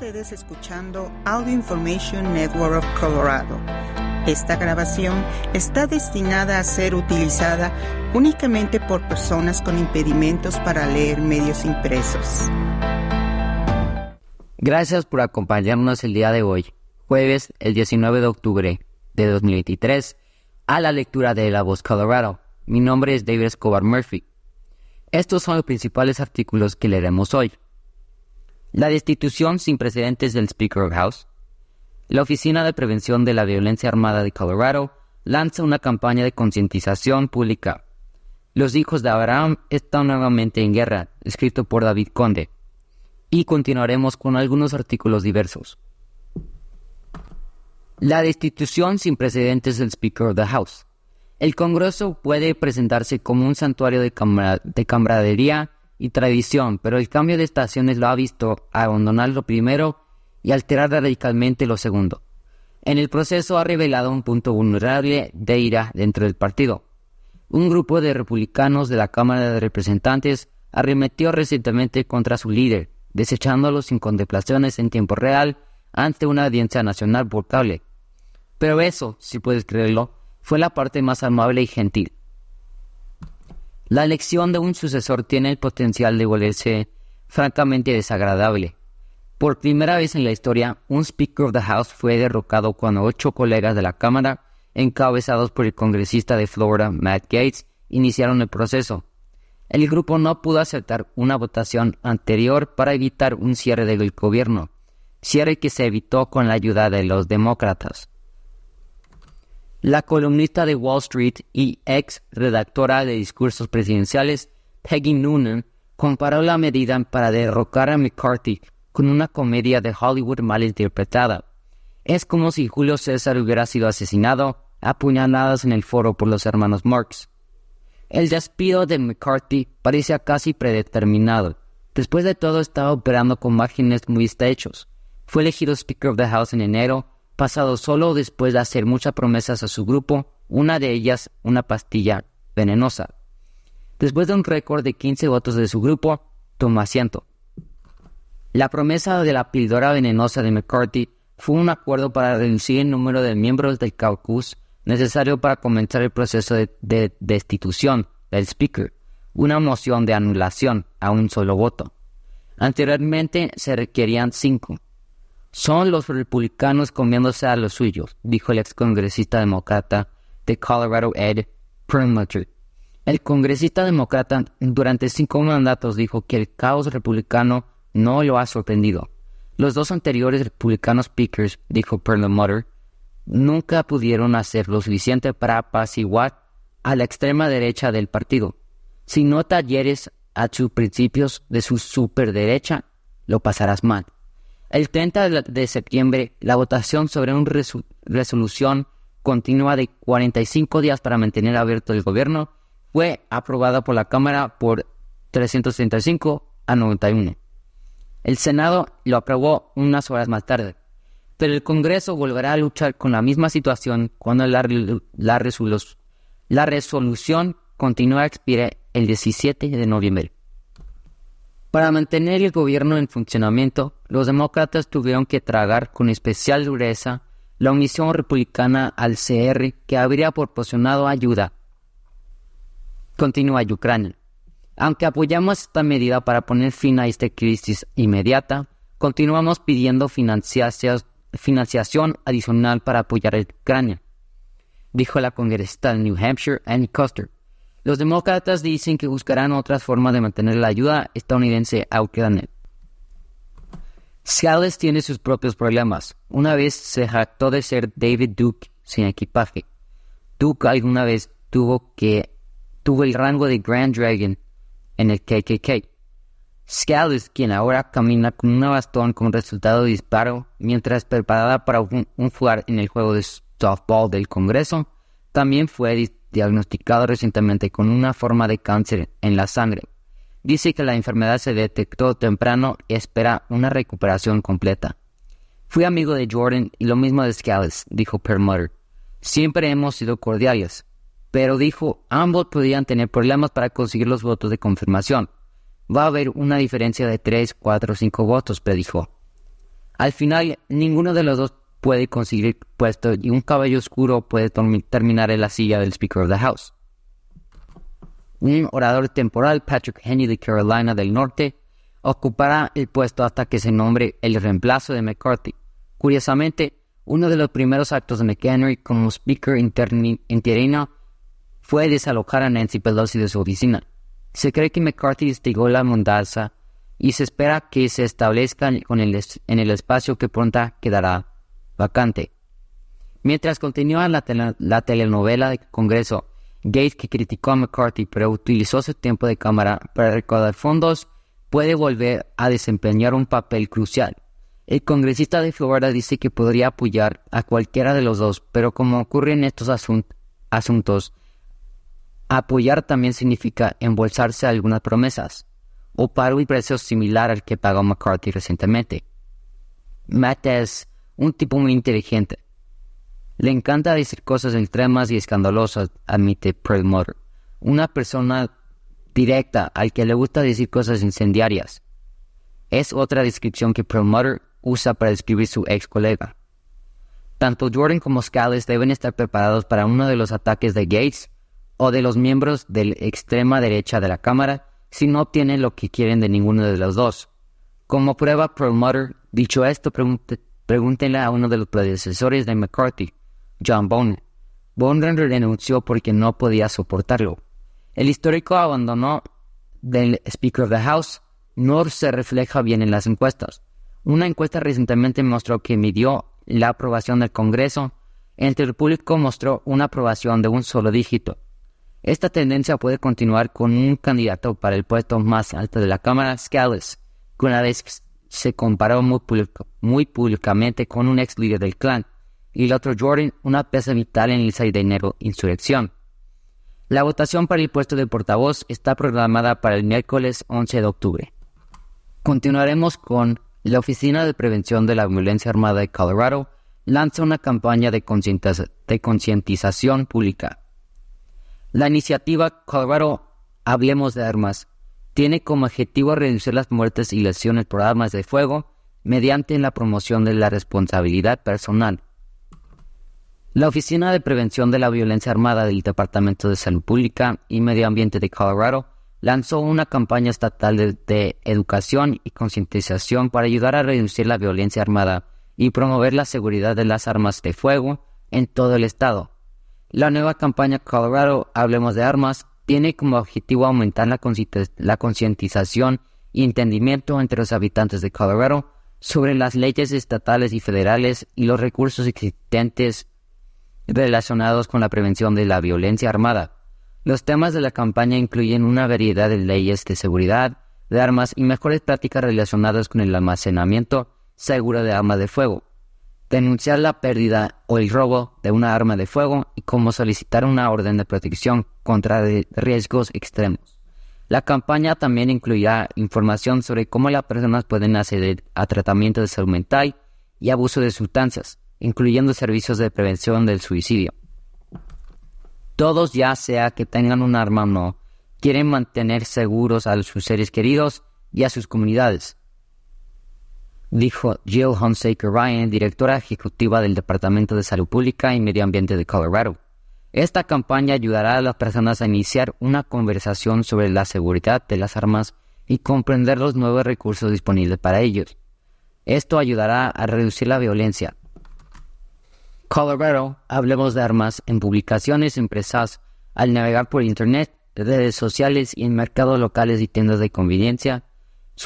Ustedes escuchando Audio Information Network of Colorado. Esta grabación está destinada a ser utilizada únicamente por personas con impedimentos para leer medios impresos. Gracias por acompañarnos el día de hoy, jueves el 19 de octubre de 2023, a la lectura de La Voz Colorado. Mi nombre es David Escobar Murphy. Estos son los principales artículos que leeremos hoy. La destitución sin precedentes del Speaker of House. La Oficina de Prevención de la Violencia Armada de Colorado lanza una campaña de concientización pública. Los hijos de Abraham están nuevamente en guerra, escrito por David Conde. Y continuaremos con algunos artículos diversos. La destitución sin precedentes del Speaker of the House. El Congreso puede presentarse como un santuario de, de camaradería y tradición, pero el cambio de estaciones lo ha visto abandonar lo primero y alterar radicalmente lo segundo. En el proceso ha revelado un punto vulnerable de ira dentro del partido. Un grupo de republicanos de la Cámara de Representantes arremetió recientemente contra su líder, desechándolo sin contemplaciones en tiempo real ante una audiencia nacional por. Pero eso, si puedes creerlo, fue la parte más amable y gentil. La elección de un sucesor tiene el potencial de volverse francamente desagradable. Por primera vez en la historia, un Speaker of the House fue derrocado cuando ocho colegas de la Cámara, encabezados por el congresista de Florida, Matt Gates, iniciaron el proceso. El grupo no pudo aceptar una votación anterior para evitar un cierre del gobierno, cierre que se evitó con la ayuda de los demócratas. La columnista de Wall Street y ex redactora de discursos presidenciales, Peggy Noonan, comparó la medida para derrocar a McCarthy con una comedia de Hollywood mal interpretada. Es como si Julio César hubiera sido asesinado a puñaladas en el foro por los hermanos Marx. El despido de McCarthy parecía casi predeterminado. Después de todo estaba operando con márgenes muy estrechos. Fue elegido Speaker of the House en enero pasado solo después de hacer muchas promesas a su grupo, una de ellas una pastilla venenosa. Después de un récord de 15 votos de su grupo, tomó asiento. La promesa de la píldora venenosa de McCarthy fue un acuerdo para reducir el número de miembros del caucus necesario para comenzar el proceso de destitución del Speaker, una moción de anulación a un solo voto. Anteriormente se requerían cinco. Son los republicanos comiéndose a los suyos, dijo el ex congresista demócrata de Colorado Ed Perlmutter. El congresista demócrata durante cinco mandatos dijo que el caos republicano no lo ha sorprendido. Los dos anteriores republicanos speakers, dijo Perlmutter, nunca pudieron hacer lo suficiente para apaciguar a la extrema derecha del partido. Si no talleres a sus principios de su superderecha, lo pasarás mal. El 30 de septiembre, la votación sobre una resolución continua de 45 días para mantener abierto el gobierno fue aprobada por la Cámara por 335 a 91. El Senado lo aprobó unas horas más tarde, pero el Congreso volverá a luchar con la misma situación cuando la, la, la resolución continúa a expirar el 17 de noviembre. Para mantener el gobierno en funcionamiento, los demócratas tuvieron que tragar con especial dureza la omisión republicana al CR que habría proporcionado ayuda continua a Ucrania. Aunque apoyamos esta medida para poner fin a esta crisis inmediata, continuamos pidiendo financiación adicional para apoyar a Ucrania, dijo la congresista de New Hampshire, Annie Custer. Los demócratas dicen que buscarán otras formas de mantener la ayuda estadounidense a Ucrania. Scales tiene sus propios problemas. Una vez se jactó de ser David Duke sin equipaje. Duke alguna vez tuvo que tuvo el rango de Grand Dragon en el KKK. Scales, quien ahora camina con un bastón con resultado de disparo mientras preparada para un, un en el juego de softball del Congreso, también fue diagnosticado recientemente con una forma de cáncer en la sangre. Dice que la enfermedad se detectó temprano y espera una recuperación completa. Fui amigo de Jordan y lo mismo de Scales, dijo Perlmutter. Siempre hemos sido cordiales, pero dijo ambos podían tener problemas para conseguir los votos de confirmación. Va a haber una diferencia de 3, 4, 5 votos, predijo. Al final, ninguno de los dos puede conseguir puesto y un caballo oscuro puede terminar en la silla del Speaker of the House. Un orador temporal, Patrick Henry de Carolina del Norte, ocupará el puesto hasta que se nombre el reemplazo de McCarthy. Curiosamente, uno de los primeros actos de McHenry como Speaker interino fue desalojar a Nancy Pelosi de su oficina. Se cree que McCarthy instigó la mudanza y se espera que se establezca el en el espacio que pronto quedará vacante. Mientras continúa la, la telenovela de Congreso, Gates, que criticó a McCarthy pero utilizó su tiempo de cámara para recaudar fondos, puede volver a desempeñar un papel crucial. El congresista de Florida dice que podría apoyar a cualquiera de los dos, pero como ocurre en estos asuntos, apoyar también significa embolsarse algunas promesas, o para un precio similar al que pagó McCarthy recientemente. Matt es un tipo muy inteligente. Le encanta decir cosas extremas y escandalosas, admite Perlmutter. Una persona directa al que le gusta decir cosas incendiarias. Es otra descripción que Perlmutter usa para describir su ex colega. Tanto Jordan como Scales deben estar preparados para uno de los ataques de Gates o de los miembros de la extrema derecha de la Cámara si no obtienen lo que quieren de ninguno de los dos. Como prueba, Perlmutter, dicho esto, pregúntenle a uno de los predecesores de McCarthy, John Bonner. Bonner renunció porque no podía soportarlo. El histórico abandono del Speaker of the House no se refleja bien en las encuestas. Una encuesta recientemente mostró que midió la aprobación del Congreso. Entre el público mostró una aprobación de un solo dígito. Esta tendencia puede continuar con un candidato para el puesto más alto de la Cámara, Scales, una vez se comparó muy, públicamente con un ex líder del clan, y el otro Jordan, una pieza vital en el 6 de enero insurrección. La votación para el puesto de portavoz está programada para el miércoles 11 de octubre. Continuaremos con la Oficina de Prevención de la Violencia Armada de Colorado lanza una campaña de concientización pública. La iniciativa Colorado Hablemos de Armas tiene como objetivo reducir las muertes y lesiones por armas de fuego mediante la promoción de la responsabilidad personal. La Oficina de Prevención de la Violencia Armada del Departamento de Salud Pública y Medio Ambiente de Colorado lanzó una campaña estatal de, educación y concientización para ayudar a reducir la violencia armada y promover la seguridad de las armas de fuego en todo el estado. La nueva campaña Colorado Hablemos de Armas tiene como objetivo aumentar la concientización y entendimiento entre los habitantes de Colorado sobre las leyes estatales y federales y los recursos existentes relacionados con la prevención de la violencia armada. Los temas de la campaña incluyen una variedad de leyes de seguridad, de armas y mejores prácticas relacionadas con el almacenamiento seguro de armas de fuego, denunciar la pérdida o el robo de una arma de fuego y cómo solicitar una orden de protección contra riesgos extremos. La campaña también incluirá información sobre cómo las personas pueden acceder a tratamiento de salud mental y abuso de sustancias, incluyendo servicios de prevención del suicidio. Todos, ya sea que tengan un arma o no, quieren mantener seguros a sus seres queridos y a sus comunidades. Dijo Jill Hunsaker Ryan, directora ejecutiva del Departamento de Salud Pública y Medio Ambiente de Colorado. Esta campaña ayudará a las personas a iniciar una conversación sobre la seguridad de las armas y comprender los nuevos recursos disponibles para ellos. Esto ayudará a reducir la violencia, Colorado, hablemos de armas en publicaciones impresas al navegar por Internet, redes sociales y en mercados locales y tiendas de conveniencia.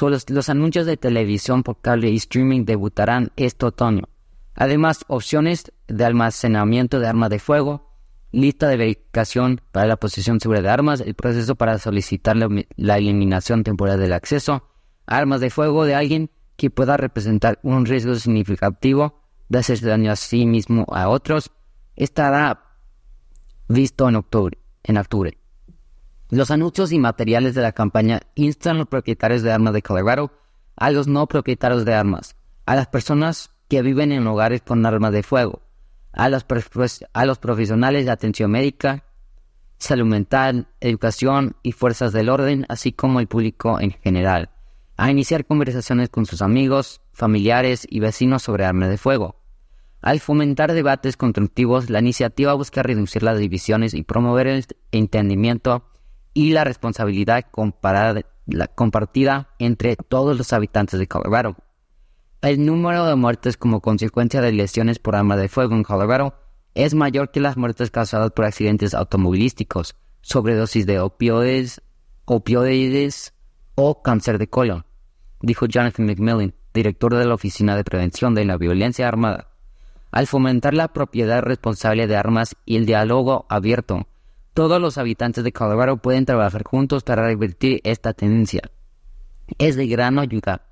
Los, los anuncios de televisión por cable y streaming debutarán este otoño. Además, opciones de almacenamiento de armas de fuego, lista de verificación para la posesión segura de armas, el proceso para solicitar la, eliminación temporal del acceso, armas de fuego de alguien que pueda representar un riesgo significativo de hacerse daño a sí mismo a otros, estará visto. En octubre. Los anuncios y materiales de la campaña instan a los propietarios de armas de Colorado a los no propietarios de armas, a las personas que viven en hogares con armas de fuego, a los, a los profesionales de atención médica, salud mental, educación y fuerzas del orden, así como el público en general. a iniciar conversaciones con sus amigos, familiares y vecinos sobre armas de fuego. Al fomentar debates constructivos, la iniciativa busca reducir las divisiones y promover el entendimiento y la responsabilidad compartida entre todos los habitantes de Colorado. El número de muertes como consecuencia de lesiones por arma de fuego en Colorado es mayor que las muertes causadas por accidentes automovilísticos, sobredosis de opioides, opioides o cáncer de colon, dijo Jonathan McMillan, director de la Oficina de Prevención de la Violencia Armada. Al fomentar la propiedad responsable de armas y el diálogo abierto, todos los habitantes de Colorado pueden trabajar juntos para revertir esta tendencia. Es de gran ayuda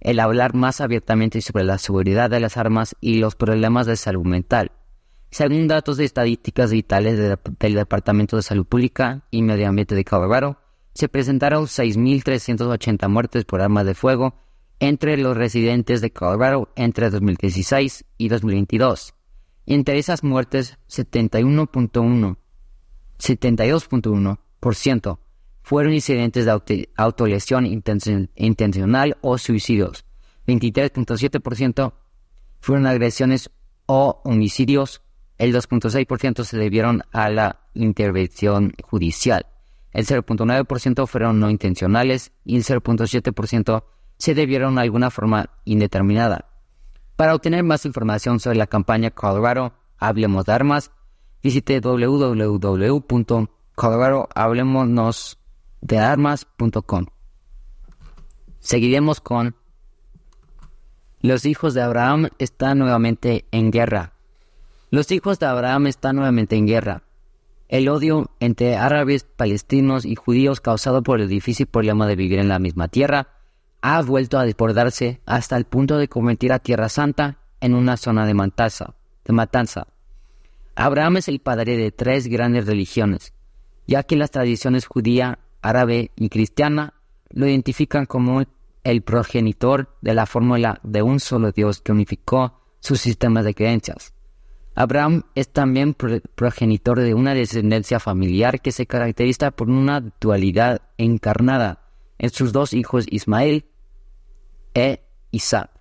el hablar más abiertamente sobre la seguridad de las armas y los problemas de salud mental. Según datos de estadísticas vitales del Departamento de Salud Pública y Medio Ambiente de Colorado, se presentaron 6.380 muertes por armas de fuego entre los residentes de Colorado entre 2016 y 2022. Entre esas muertes, 71.1, 72.1% fueron incidentes de autolesión intencional o suicidios. 23.7% fueron agresiones o homicidios el 2.6% se debieron a la intervención judicial, el 0.9% fueron no intencionales y el 0.7% se debieron a alguna forma indeterminada. Para obtener más información sobre la campaña Colorado Hablemos de Armas, visite www.coloradohablemosdearmas.com. Seguiremos con Los hijos de Abraham están nuevamente en guerra. Los hijos de Abraham están nuevamente en guerra. El odio entre árabes, palestinos y judíos causado por el difícil problema de vivir en la misma tierra ha vuelto a desbordarse hasta el punto de convertir a Tierra Santa en una zona de matanza. De matanza. Abraham es el padre de tres grandes religiones, ya que las tradiciones judía, árabe y cristiana lo identifican como el progenitor de la fórmula de un solo Dios que unificó sus sistemas de creencias. Abraham es también progenitor de una descendencia familiar que se caracteriza por una dualidad encarnada en sus dos hijos Ismael e Isaac.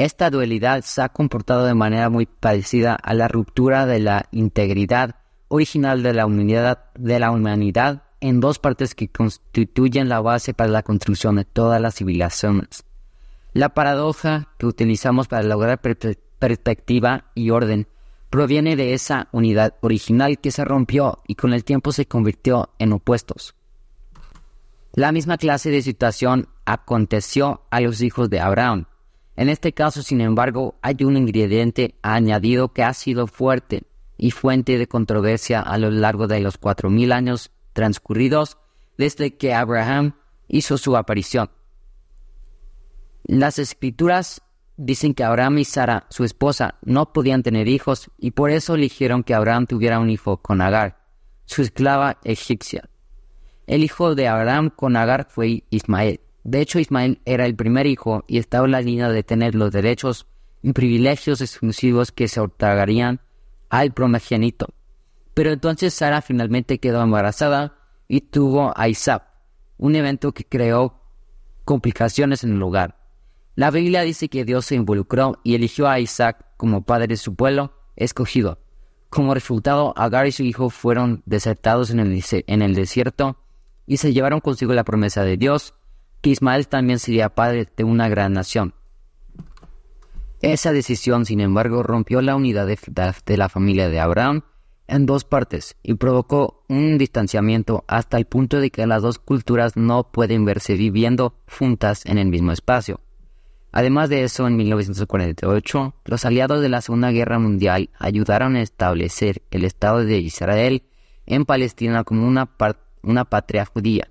Esta dualidad se ha comportado de manera muy parecida a la ruptura de la integridad original de la humanidad, de la humanidad en dos partes que constituyen la base para la construcción de todas las civilizaciones. La paradoja que utilizamos para lograr perspectiva y orden proviene de esa unidad original que se rompió y con el tiempo se convirtió en opuestos. La misma clase de situación aconteció a los hijos de Abraham. En este caso, sin embargo, hay un ingrediente añadido que ha sido fuerte y fuente de controversia a lo largo de los cuatro mil años transcurridos desde que Abraham hizo su aparición. Las escrituras dicen que Abraham y Sara, su esposa, no podían tener hijos y por eso eligieron que Abraham tuviera un hijo con Agar, su esclava egipcia. El hijo de Abraham con Agar fue Ismael. De hecho, Ismael era el primer hijo y estaba en la línea de tener los derechos y privilegios exclusivos que se otorgarían al primogénito. Pero entonces Sara finalmente quedó embarazada y tuvo a Isaac, un evento que creó complicaciones en el lugar. La Biblia dice que Dios se involucró y eligió a Isaac como padre de su pueblo escogido. Como resultado, Agar y su hijo fueron desertados en el, desierto y se llevaron consigo la promesa de Dios, Ismael también sería padre de una gran nación. Esa decisión, sin embargo, rompió la unidad de, la familia de Abraham en dos partes y provocó un distanciamiento hasta el punto de que las dos culturas no pueden verse viviendo juntas en el mismo espacio. Además de eso, en 1948, los aliados de la Segunda Guerra Mundial ayudaron a establecer el Estado de Israel en Palestina como una patria judía.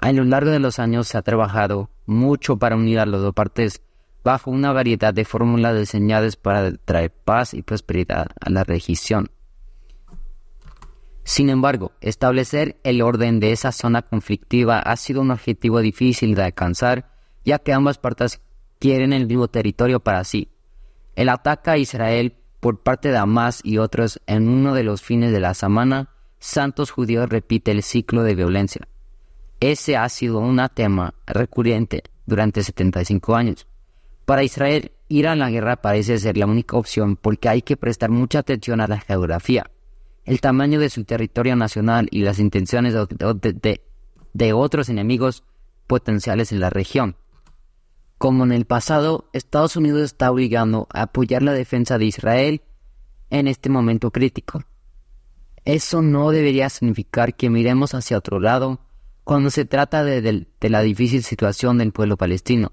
A lo largo de los años se ha trabajado mucho para unir a las dos partes bajo una variedad de fórmulas diseñadas para traer paz y prosperidad a la región. Sin embargo, establecer el orden de esa zona conflictiva ha sido un objetivo difícil de alcanzar, ya que ambas partes quieren el mismo territorio para sí. El ataque a Israel por parte de Hamas y otros en uno de los fines de la semana, santos judíos repite el ciclo de violencia. Ese ha sido un tema recurrente durante 75 años. Para Israel, ir a la guerra parece ser la única opción porque hay que prestar mucha atención a la geografía, el tamaño de su territorio nacional y las intenciones de, otros enemigos potenciales en la región. Como en el pasado, Estados Unidos está obligando a apoyar la defensa de Israel en este momento crítico. Eso no debería significar que miremos hacia otro lado cuando se trata de, la difícil situación del pueblo palestino.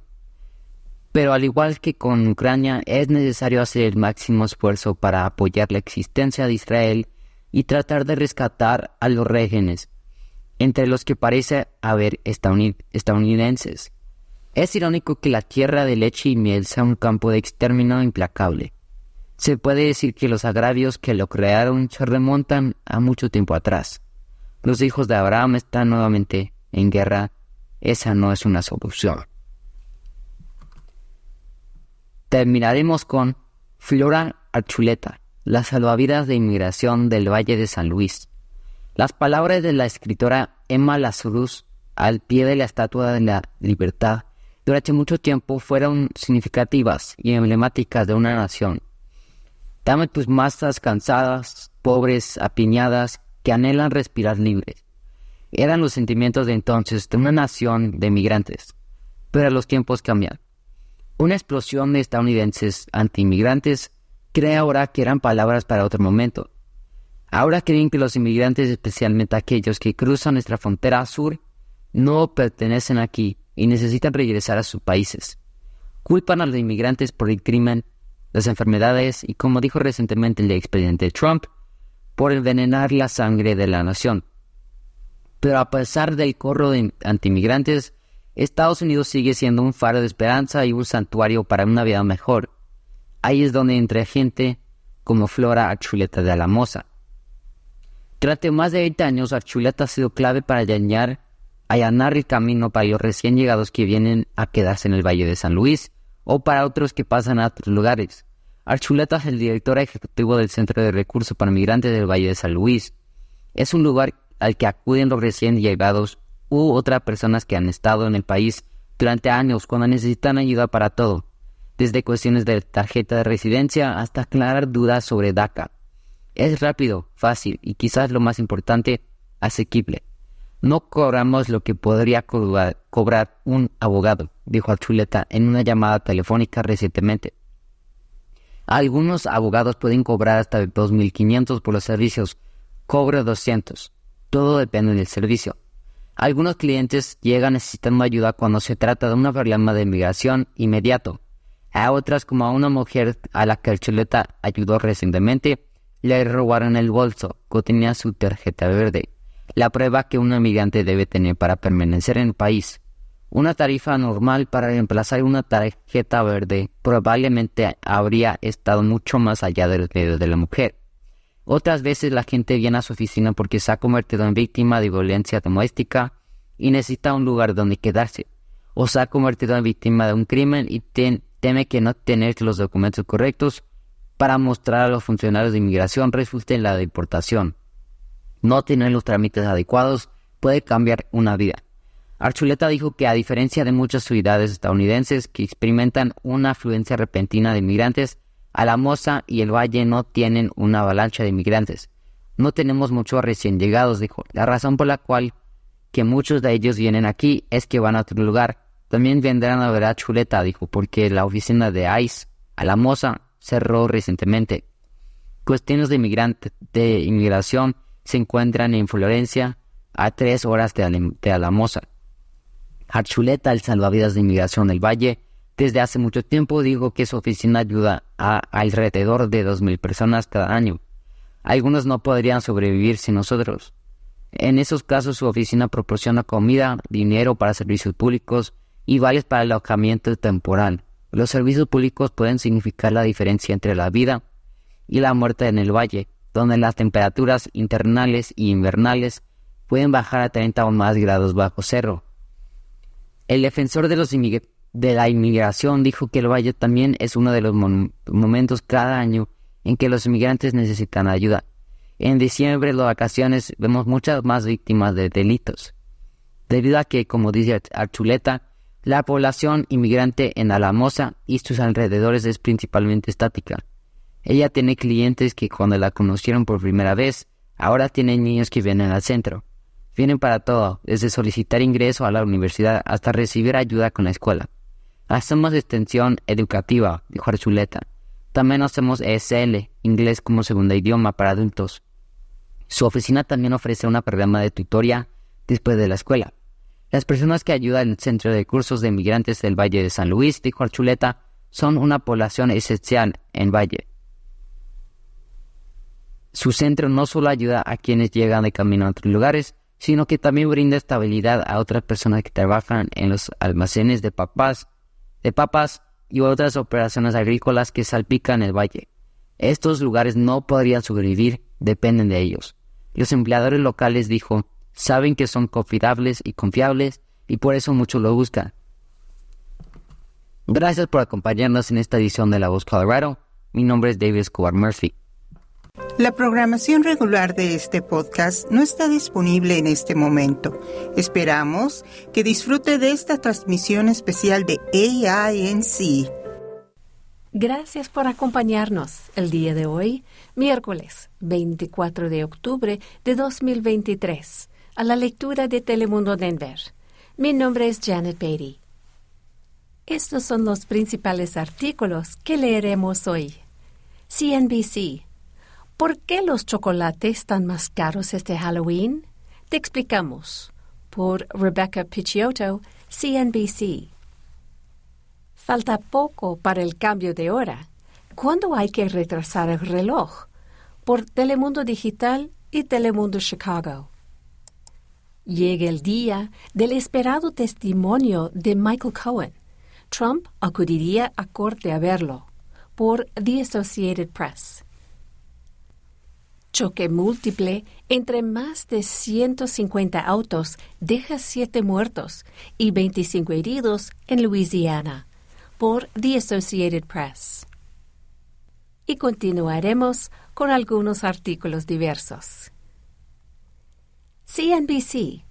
Pero al igual que con Ucrania, es necesario hacer el máximo esfuerzo para apoyar la existencia de Israel y tratar de rescatar a los régenes, entre los que parece haber estadounidenses. Es irónico que la tierra de leche y miel sea un campo de exterminio implacable. Se puede decir que los agravios que lo crearon se remontan a mucho tiempo atrás. Los hijos de Abraham están nuevamente en guerra. Esa no es una solución. Terminaremos con Flora Archuleta, la salvavidas de inmigración del Valle de San Luis. Las palabras de la escritora Emma Lazarus al pie de la Estatua de la Libertad durante mucho tiempo fueron significativas y emblemáticas de una nación. Dame tus masas cansadas, pobres, apiñadas, que anhelan respirar libres. Eran los sentimientos de entonces de una nación de migrantes. Pero los tiempos cambian. Una explosión de estadounidenses anti-inmigrantes cree ahora que eran palabras para otro momento. Ahora creen que los inmigrantes, especialmente aquellos que cruzan nuestra frontera sur, no pertenecen aquí y necesitan regresar a sus países. Culpan a los inmigrantes por el crimen, las enfermedades y, como dijo recientemente el expresidente Trump, por envenenar la sangre de la nación. Pero a pesar del corro de antimigrantes, Estados Unidos sigue siendo un faro de esperanza y un santuario para una vida mejor. Ahí es donde entra gente como Flora Archuleta de Alamosa. Durante más de 20 años, Archuleta ha sido clave para allanar allanar el camino para los recién llegados que vienen a quedarse en el Valle de San Luis o para otros que pasan a otros lugares. Archuleta es el director ejecutivo del Centro de Recursos para Migrantes del Valle de San Luis. Es un lugar al que acuden los recién llegados u otras personas que han estado en el país durante años cuando necesitan ayuda para todo, desde cuestiones de tarjeta de residencia hasta aclarar dudas sobre DACA. Es rápido, fácil y quizás lo más importante, asequible. No cobramos lo que podría cobrar un abogado, dijo Archuleta en una llamada telefónica recientemente. Algunos abogados pueden cobrar hasta 2.500 por los servicios, cobro 200. Todo depende del servicio. Algunos clientes llegan necesitando ayuda cuando se trata de un problema de inmigración inmediato. A otras, como a una mujer a la que Archuleta ayudó recientemente, le robaron el bolso que tenía su tarjeta verde la prueba que un inmigrante debe tener para permanecer en el país. Una tarifa normal para reemplazar una tarjeta verde probablemente habría estado mucho más allá del dedo de la mujer. Otras veces la gente viene a su oficina porque se ha convertido en víctima de violencia doméstica y necesita un lugar donde quedarse, o se ha convertido en víctima de un crimen y teme que no tener los documentos correctos para mostrar a los funcionarios de inmigración resulte en la deportación no tener los trámites adecuados puede cambiar una vida. Archuleta dijo que a diferencia de muchas ciudades estadounidenses que experimentan una afluencia repentina de inmigrantes, Alamosa y el Valle no tienen una avalancha de inmigrantes. No tenemos muchos recién llegados, dijo. La razón por la cual que muchos de ellos vienen aquí es que van a otro lugar. También vendrán a ver a Chuleta, dijo, porque la oficina de ICE, Alamosa, cerró recientemente. Cuestiones de, de inmigración se encuentran en Florencia, a tres horas de, Alamosa. Archuleta, el salvavidas de inmigración del Valle, desde hace mucho tiempo dijo que su oficina ayuda a alrededor de 2.000 personas cada año. Algunos no podrían sobrevivir sin nosotros. En esos casos su oficina proporciona comida, dinero para servicios públicos y vales para el alojamiento temporal. Los servicios públicos pueden significar la diferencia entre la vida y la muerte en el valle, donde las temperaturas internales y invernales pueden bajar a 30 o más grados bajo cero. El defensor de, la inmigración dijo que el valle también es uno de los momentos cada año en que los inmigrantes necesitan ayuda. En diciembre, las vacaciones, vemos muchas más víctimas de delitos. debido a que, como dice Archuleta, la población inmigrante en Alamosa y sus alrededores es principalmente estática. Ella tiene clientes que cuando la conocieron por primera vez, ahora tienen niños que vienen al centro. Vienen para todo, desde solicitar ingreso a la universidad hasta recibir ayuda con la escuela. Hacemos extensión educativa, dijo Archuleta. También hacemos ESL, inglés como segunda idioma para adultos. Su oficina también ofrece un programa de tutoría después de la escuela. Las personas que ayudan el Centro de Cursos de Inmigrantes del Valle de San Luis, dijo Archuleta, son una población esencial en Valle. Su centro no solo ayuda a quienes llegan de camino a otros lugares, sino que también brinda estabilidad a otras personas que trabajan en los almacenes de papas, de papas y otras operaciones agrícolas que salpican el valle. Estos lugares no podrían sobrevivir, dependen de ellos. Los empleadores locales, dijo, saben que son confiables y confiables y por eso muchos lo buscan. Gracias por acompañarnos en esta edición de La Voz Colorado. Mi nombre es David Escobar Murphy. La programación regular de este podcast no está disponible en este momento. Esperamos que disfrute de esta transmisión especial de AINC. Gracias por acompañarnos el día de hoy, miércoles 24 de octubre de 2023 a la lectura de Telemundo Denver. Mi nombre es Janet Beatty. Estos son los principales artículos que leeremos hoy. CNBC. ¿Por qué los chocolates están más caros este Halloween? Te explicamos. Por Rebecca Picciotto, CNBC. Falta poco para el cambio de hora. ¿Cuándo hay que retrasar el reloj? Por Telemundo Digital y Telemundo Chicago. Llega el día del esperado testimonio de Michael Cohen. Trump acudiría a corte a verlo por The Associated Press. Choque múltiple entre más de 150 autos deja siete muertos y 25 heridos en Louisiana por The Associated Press. Y continuaremos con algunos artículos diversos. CNBC.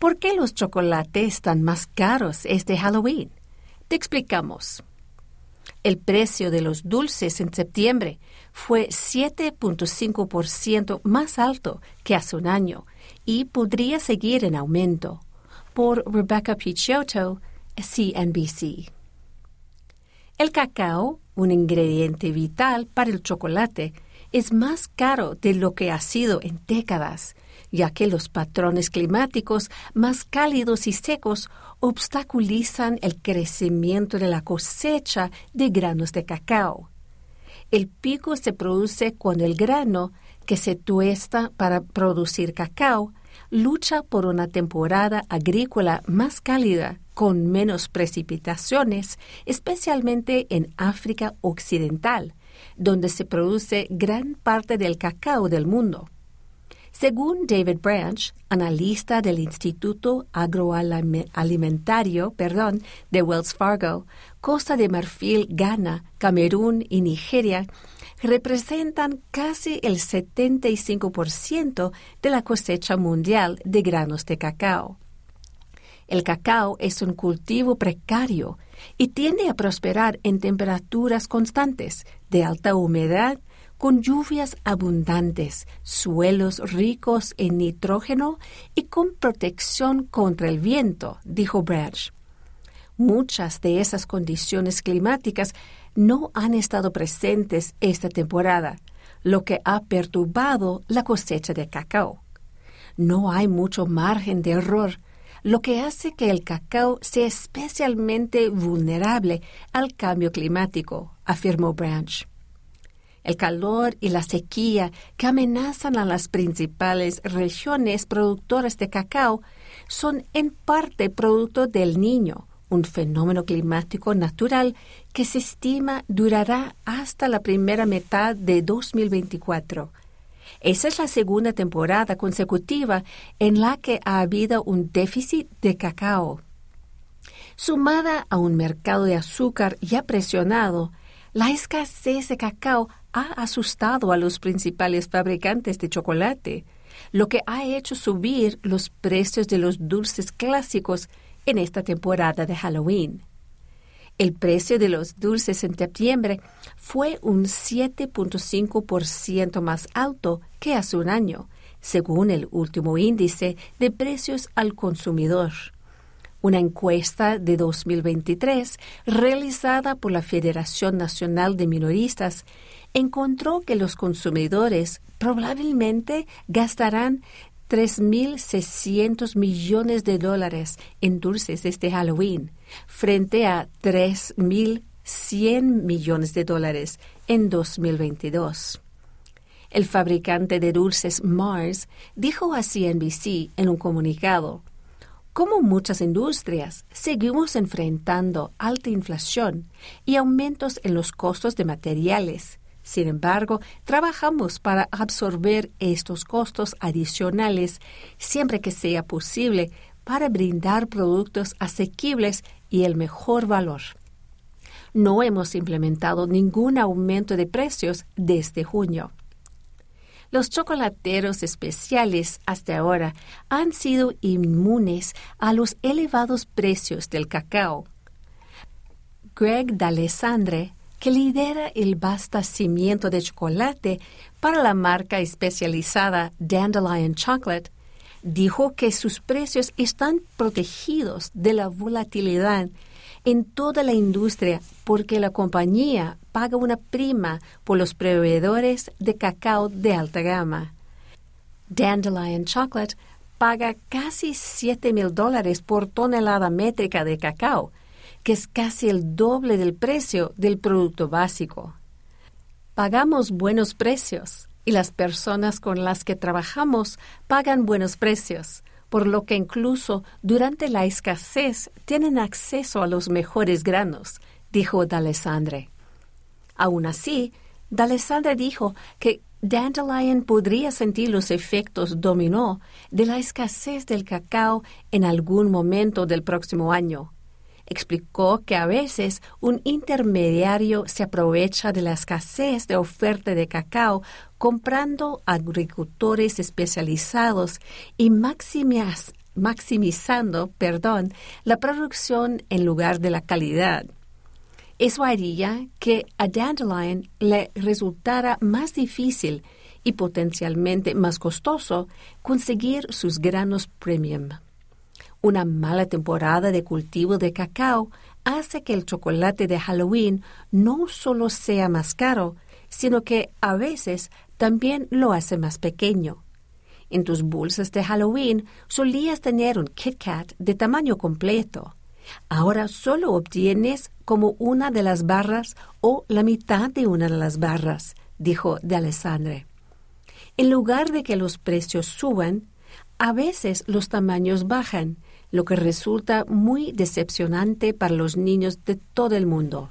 ¿Por qué los chocolates están más caros este Halloween? Te explicamos. El precio de los dulces en septiembre fue 7.5% más alto que hace un año y podría seguir en aumento. Por Rebecca Picciotto, CNBC. El cacao, un ingrediente vital para el chocolate, es más caro de lo que ha sido en décadas ya que los patrones climáticos más cálidos y secos obstaculizan el crecimiento de la cosecha de granos de cacao. El pico se produce cuando el grano, que se tuesta para producir cacao, lucha por una temporada agrícola más cálida, con menos precipitaciones, especialmente en África Occidental, donde se produce gran parte del cacao del mundo. Según David Branch, analista del Instituto Agroalimentario perdón, de Wells Fargo, Costa de Marfil, Ghana, Camerún y Nigeria representan casi el 75% de la cosecha mundial de granos de cacao. El cacao es un cultivo precario y tiende a prosperar en temperaturas constantes, de alta humedad con lluvias abundantes, suelos ricos en nitrógeno y con protección contra el viento, dijo Branch. Muchas de esas condiciones climáticas no han estado presentes esta temporada, lo que ha perturbado la cosecha de cacao. No hay mucho margen de error, lo que hace que el cacao sea especialmente vulnerable al cambio climático, afirmó Branch el calor y la sequía que amenazan a las principales regiones productoras de cacao son en parte producto del niño, un fenómeno climático natural que se estima durará hasta la primera mitad de 2024. Esa es la segunda temporada consecutiva en la que ha habido un déficit de cacao. Sumada a un mercado de azúcar ya presionado, la escasez de cacao ha asustado a los principales fabricantes de chocolate, lo que ha hecho subir los precios de los dulces clásicos en esta temporada de Halloween. El precio de los dulces en septiembre fue un 7.5% más alto que hace un año, según el último índice de precios al consumidor. Una encuesta de 2023 realizada por la Federación Nacional de Minoristas encontró que los consumidores probablemente gastarán 3.600 millones de dólares en dulces este Halloween, frente a 3.100 millones de dólares en 2022. El fabricante de dulces Mars dijo a CNBC en un comunicado, como muchas industrias, seguimos enfrentando alta inflación y aumentos en los costos de materiales, sin embargo, trabajamos para absorber estos costos adicionales siempre que sea posible para brindar productos asequibles y el mejor valor. No hemos implementado ningún aumento de precios desde junio. Los chocolateros especiales hasta ahora han sido inmunes a los elevados precios del cacao. Greg D'Alessandre que lidera el abastecimiento de chocolate para la marca especializada Dandelion Chocolate, dijo que sus precios están protegidos de la volatilidad en toda la industria porque la compañía paga una prima por los proveedores de cacao de alta gama. Dandelion Chocolate paga casi 7 mil dólares por tonelada métrica de cacao, que es casi el doble del precio del producto básico. Pagamos buenos precios y las personas con las que trabajamos pagan buenos precios, por lo que incluso durante la escasez tienen acceso a los mejores granos, dijo D'Alessandre. Aún así, D'Alessandre dijo que Dandelion podría sentir los efectos dominó de la escasez del cacao en algún momento del próximo año, explicó que a veces un intermediario se aprovecha de la escasez de oferta de cacao comprando agricultores especializados y maximizando perdón, la producción en lugar de la calidad. Eso haría que a Dandelion le resultara más difícil y potencialmente más costoso conseguir sus granos premium. Una mala temporada de cultivo de cacao hace que el chocolate de Halloween no solo sea más caro, sino que a veces también lo hace más pequeño. En tus bolsas de Halloween solías tener un Kit Kat de tamaño completo. Ahora solo obtienes como una de las barras o la mitad de una de las barras, dijo de Alessandre. En lugar de que los precios suban, a veces los tamaños bajan lo que resulta muy decepcionante para los niños de todo el mundo.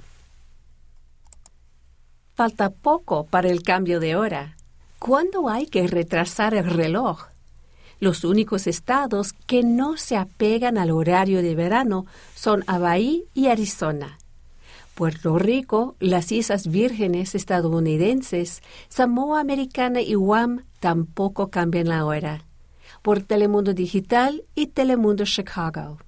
Falta poco para el cambio de hora. ¿Cuándo hay que retrasar el reloj? Los únicos estados que no se apegan al horario de verano son Hawaii y Arizona. Puerto Rico, las Islas Vírgenes estadounidenses, Samoa Americana y Guam tampoco cambian la hora por Telemundo Digital y Telemundo Chicago.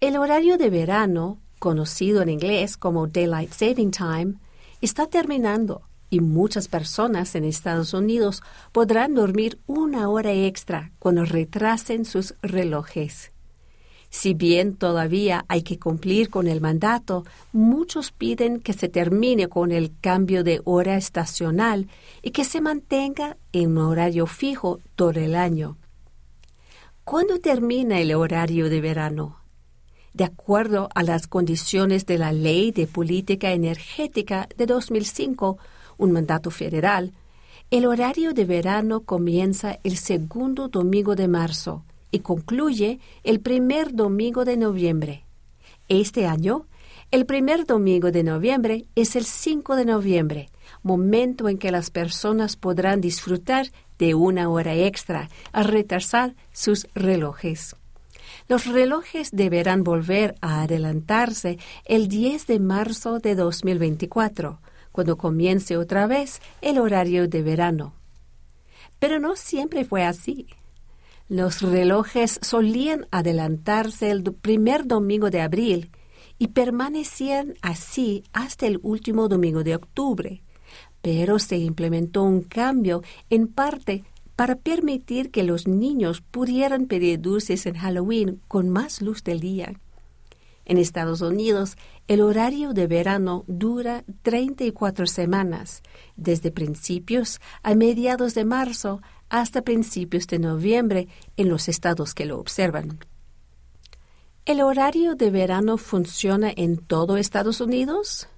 El horario de verano, conocido en inglés como Daylight Saving Time, está terminando y muchas personas en Estados Unidos podrán dormir una hora extra cuando retrasen sus relojes. Si bien todavía hay que cumplir con el mandato, muchos piden que se termine con el cambio de hora estacional y que se mantenga en un horario fijo todo el año. ¿Cuándo termina el horario de verano? De acuerdo a las condiciones de la Ley de Política Energética de 2005, un mandato federal, el horario de verano comienza el segundo domingo de marzo y concluye el primer domingo de noviembre. Este año, el primer domingo de noviembre es el 5 de noviembre, momento en que las personas podrán disfrutar de una hora extra al retrasar sus relojes. Los relojes deberán volver a adelantarse el 10 de marzo de 2024, cuando comience otra vez el horario de verano. Pero no siempre fue así. Los relojes solían adelantarse el primer domingo de abril y permanecían así hasta el último domingo de octubre. Pero se implementó un cambio en parte para permitir que los niños pudieran pedir dulces en Halloween con más luz del día. En Estados Unidos, el horario de verano dura 34 semanas, desde principios a mediados de marzo hasta principios de noviembre en los estados que lo observan. ¿El horario de verano funciona en todo Estados Unidos?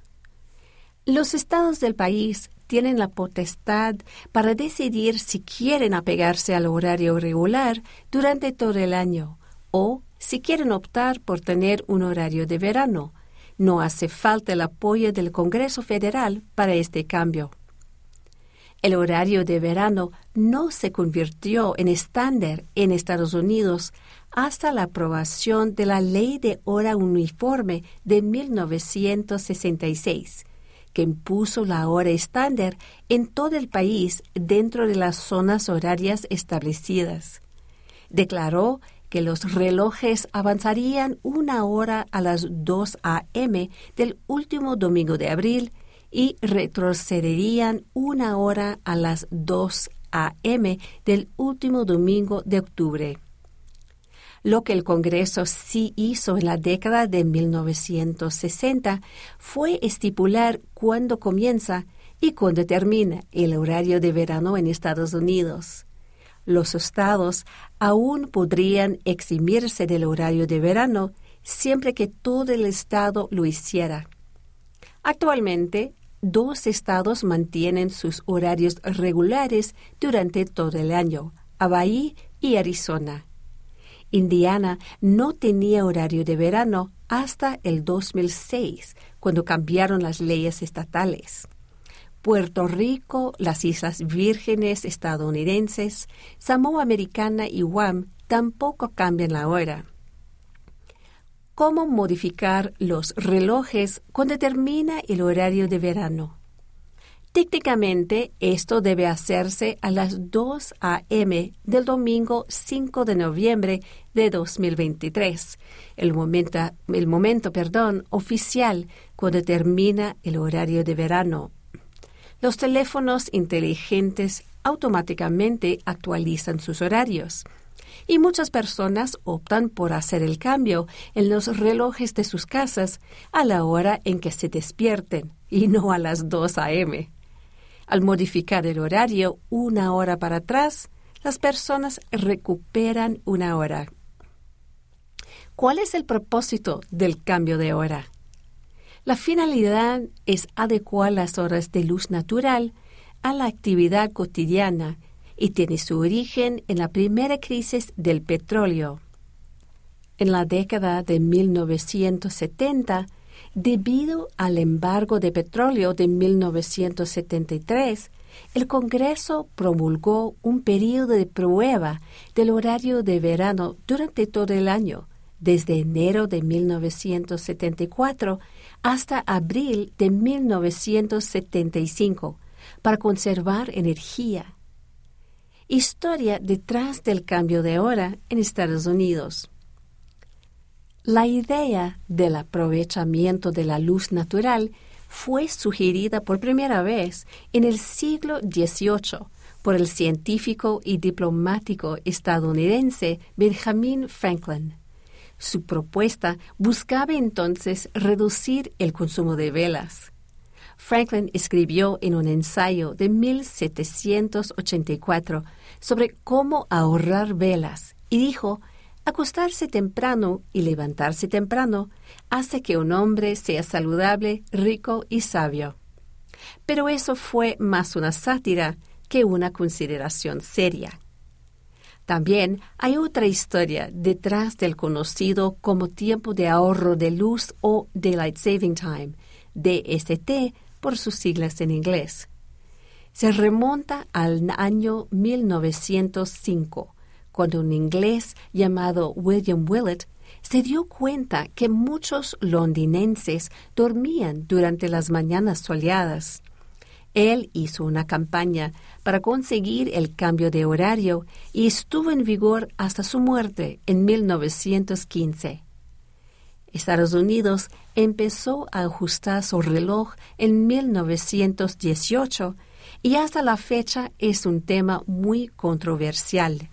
Los estados del país tienen la potestad para decidir si quieren apegarse al horario regular durante todo el año o si quieren optar por tener un horario de verano. No hace falta el apoyo del Congreso Federal para este cambio. El horario de verano no se convirtió en estándar en Estados Unidos hasta la aprobación de la Ley de Hora Uniforme de 1966 que impuso la hora estándar en todo el país dentro de las zonas horarias establecidas. Declaró que los relojes avanzarían una hora a las 2 a.m. del último domingo de abril y retrocederían una hora a las 2 a.m. del último domingo de octubre. Lo que el Congreso sí hizo en la década de 1960 fue estipular cuándo comienza y cuándo termina el horario de verano en Estados Unidos. Los estados aún podrían eximirse del horario de verano siempre que todo el estado lo hiciera. Actualmente, dos estados mantienen sus horarios regulares durante todo el año, Hawaii y Arizona. Indiana no tenía horario de verano hasta el 2006, cuando cambiaron las leyes estatales. Puerto Rico, las Islas Vírgenes estadounidenses, Samoa Americana y Guam tampoco cambian la hora. ¿Cómo modificar los relojes cuando termina el horario de verano? Técnicamente, esto debe hacerse a las 2 a.m. del domingo 5 de noviembre de 2023, el momento, el momento perdón, oficial cuando termina el horario de verano. Los teléfonos inteligentes automáticamente actualizan sus horarios y muchas personas optan por hacer el cambio en los relojes de sus casas a la hora en que se despierten y no a las 2 a.m. Al modificar el horario una hora para atrás, las personas recuperan una hora. ¿Cuál es el propósito del cambio de hora? La finalidad es adecuar las horas de luz natural a la actividad cotidiana y tiene su origen en la primera crisis del petróleo. En la década de 1970, Debido al embargo de petróleo de 1973, el Congreso promulgó un periodo de prueba del horario de verano durante todo el año, desde enero de 1974 hasta abril de 1975, para conservar energía. Historia detrás del cambio de hora en Estados Unidos. La idea del aprovechamiento de la luz natural fue sugerida por primera vez en el siglo XVIII por el científico y diplomático estadounidense Benjamin Franklin. Su propuesta buscaba entonces reducir el consumo de velas. Franklin escribió en un ensayo de 1784 sobre cómo ahorrar velas y dijo Acostarse temprano y levantarse temprano hace que un hombre sea saludable, rico y sabio. Pero eso fue más una sátira que una consideración seria. También hay otra historia detrás del conocido como tiempo de ahorro de luz o Daylight Saving Time, DST por sus siglas en inglés. Se remonta al año 1905 cuando un inglés llamado William Willett se dio cuenta que muchos londinenses dormían durante las mañanas soleadas. Él hizo una campaña para conseguir el cambio de horario y estuvo en vigor hasta su muerte en 1915. Estados Unidos empezó a ajustar su reloj en 1918 y hasta la fecha es un tema muy controversial.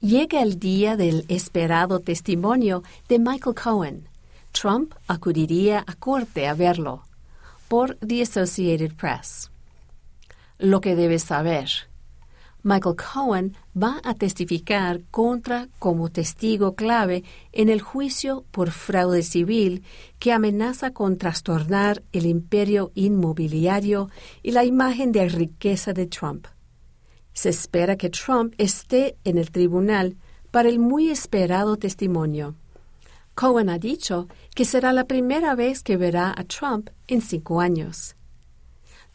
Llega el día del esperado testimonio de Michael Cohen. Trump acudiría a corte a verlo por The Associated Press. Lo que debes saber. Michael Cohen va a testificar contra como testigo clave en el juicio por fraude civil que amenaza con trastornar el imperio inmobiliario y la imagen de riqueza de Trump. Se espera que Trump esté en el tribunal para el muy esperado testimonio. Cohen ha dicho que será la primera vez que verá a Trump en cinco años.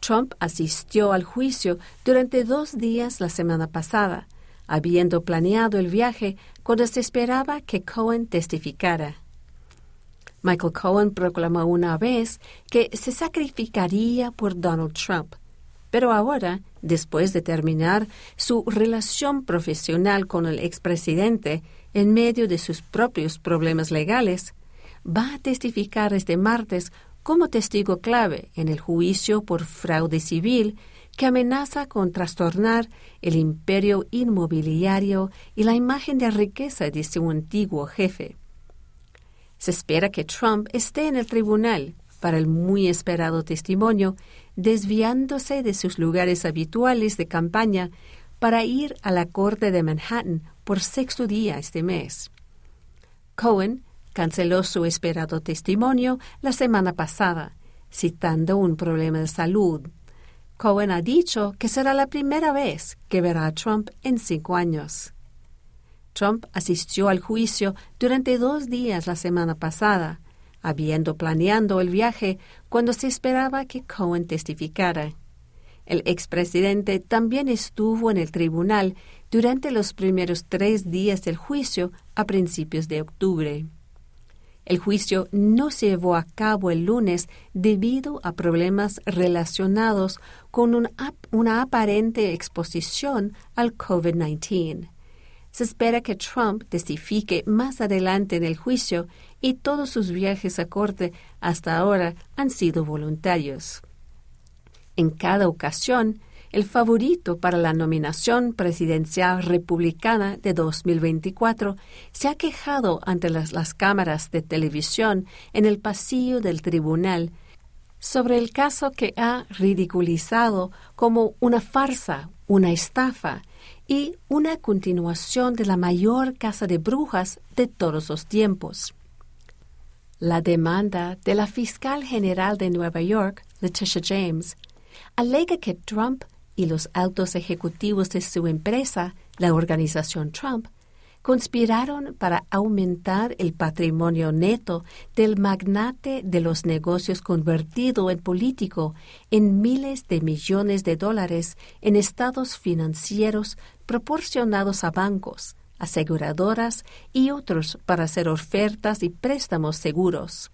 Trump asistió al juicio durante dos días la semana pasada, habiendo planeado el viaje cuando se esperaba que Cohen testificara. Michael Cohen proclamó una vez que se sacrificaría por Donald Trump, pero ahora, después de terminar su relación profesional con el expresidente, en medio de sus propios problemas legales, va a testificar este martes como testigo clave en el juicio por fraude civil que amenaza con trastornar el imperio inmobiliario y la imagen de riqueza de su antiguo jefe. Se espera que Trump esté en el tribunal para el muy esperado testimonio, desviándose de sus lugares habituales de campaña para ir a la Corte de Manhattan por sexto día este mes. Cohen canceló su esperado testimonio la semana pasada, citando un problema de salud. Cohen ha dicho que será la primera vez que verá a Trump en cinco años. Trump asistió al juicio durante dos días la semana pasada, habiendo planeado el viaje cuando se esperaba que Cohen testificara. El expresidente también estuvo en el tribunal durante los primeros tres días del juicio a principios de octubre. El juicio no se llevó a cabo el lunes debido a problemas relacionados con una aparente exposición al COVID-19. Se espera que Trump testifique más adelante en el juicio y todos sus viajes a corte hasta ahora han sido voluntarios. En cada ocasión, el favorito para la nominación presidencial republicana de 2024 se ha quejado ante las, cámaras de televisión en el pasillo del tribunal sobre el caso que ha ridiculizado como una farsa, una estafa y una continuación de la mayor casa de brujas de todos los tiempos. La demanda de la fiscal general de Nueva York, Letitia James, alega que Trump y los altos ejecutivos de su empresa, la organización Trump, conspiraron para aumentar el patrimonio neto del magnate de los negocios convertido en político en miles de millones de dólares en estados financieros proporcionados a bancos, aseguradoras y otros para hacer ofertas y préstamos seguros.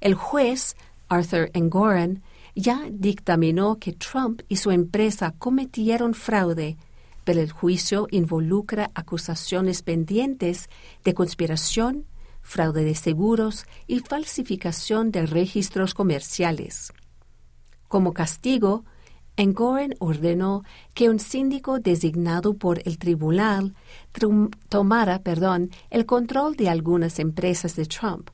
El juez Arthur Engoron ya dictaminó que Trump y su empresa cometieron fraude, pero el juicio involucra acusaciones pendientes de conspiración, fraude de seguros y falsificación de registros comerciales. Como castigo, Engoren ordenó que un síndico designado por el tribunal tomara perdón, el control de algunas empresas de Trump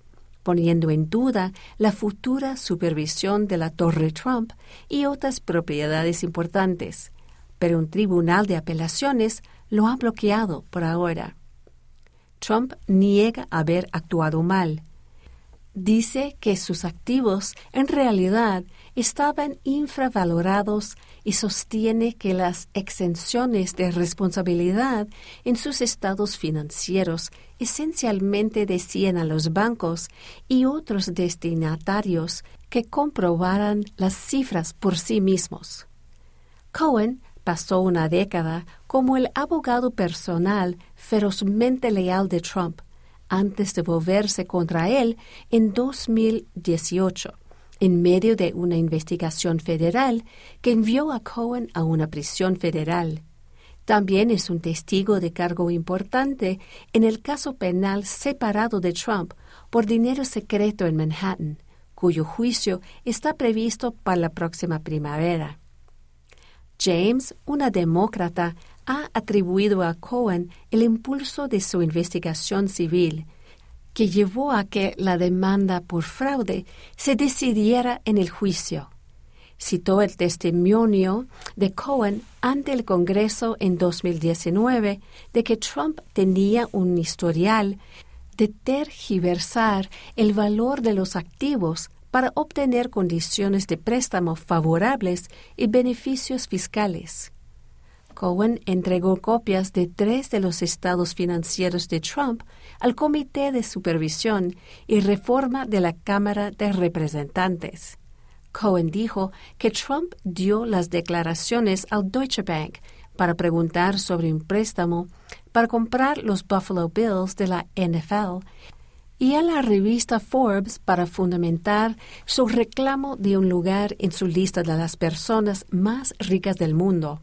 poniendo en duda la futura supervisión de la Torre Trump y otras propiedades importantes, pero un tribunal de apelaciones lo ha bloqueado por ahora. Trump niega haber actuado mal. Dice que sus activos en realidad estaban infravalorados y sostiene que las exenciones de responsabilidad en sus estados financieros esencialmente decían a los bancos y otros destinatarios que comprobaran las cifras por sí mismos. Cohen pasó una década como el abogado personal ferozmente leal de Trump antes de volverse contra él en 2018 en medio de una investigación federal que envió a Cohen a una prisión federal. También es un testigo de cargo importante en el caso penal separado de Trump por dinero secreto en Manhattan, cuyo juicio está previsto para la próxima primavera. James, una demócrata, ha atribuido a Cohen el impulso de su investigación civil, que llevó a que la demanda por fraude se decidiera en el juicio. Citó el testimonio de Cohen ante el Congreso en 2019 de que Trump tenía un historial de tergiversar el valor de los activos para obtener condiciones de préstamo favorables y beneficios fiscales. Cohen entregó copias de tres de los estados financieros de Trump al Comité de Supervisión y Reforma de la Cámara de Representantes. Cohen dijo que Trump dio las declaraciones al Deutsche Bank para preguntar sobre un préstamo para comprar los Buffalo Bills de la NFL y a la revista Forbes para fundamentar su reclamo de un lugar en su lista de las personas más ricas del mundo.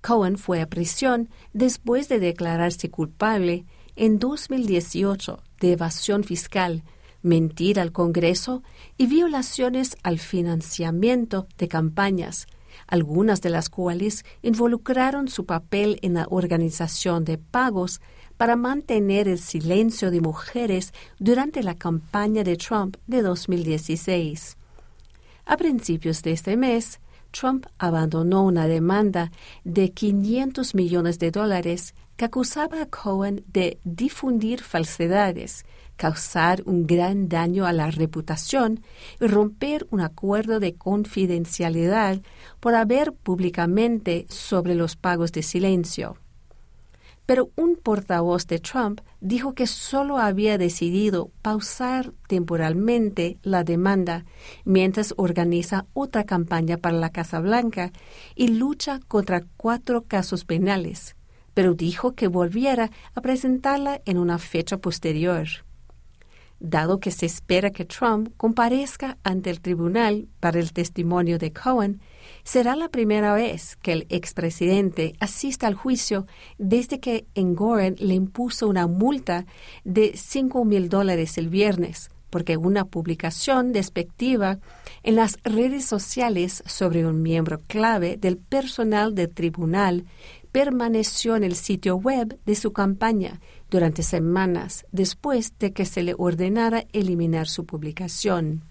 Cohen fue a prisión después de declararse culpable en 2018 de evasión fiscal, mentir al Congreso y violaciones al financiamiento de campañas, algunas de las cuales involucraron su papel en la organización de pagos para mantener el silencio de mujeres durante la campaña de Trump de 2016. A principios de este mes, Trump abandonó una demanda de 500 millones de dólares que acusaba a Cohen de difundir falsedades, causar un gran daño a la reputación y romper un acuerdo de confidencialidad por haber públicamente sobre los pagos de silencio. Pero un portavoz de Trump dijo que solo había decidido pausar temporalmente la demanda mientras organiza otra campaña para la Casa Blanca y lucha contra cuatro casos penales, pero dijo que volviera a presentarla en una fecha posterior. Dado que se espera que Trump comparezca ante el tribunal para el testimonio de Cohen, Será la primera vez que el expresidente asista al juicio desde que Engoron le impuso una multa de 5 mil dólares el viernes, porque una publicación despectiva en las redes sociales sobre un miembro clave del personal del tribunal permaneció en el sitio web de su campaña durante semanas después de que se le ordenara eliminar su publicación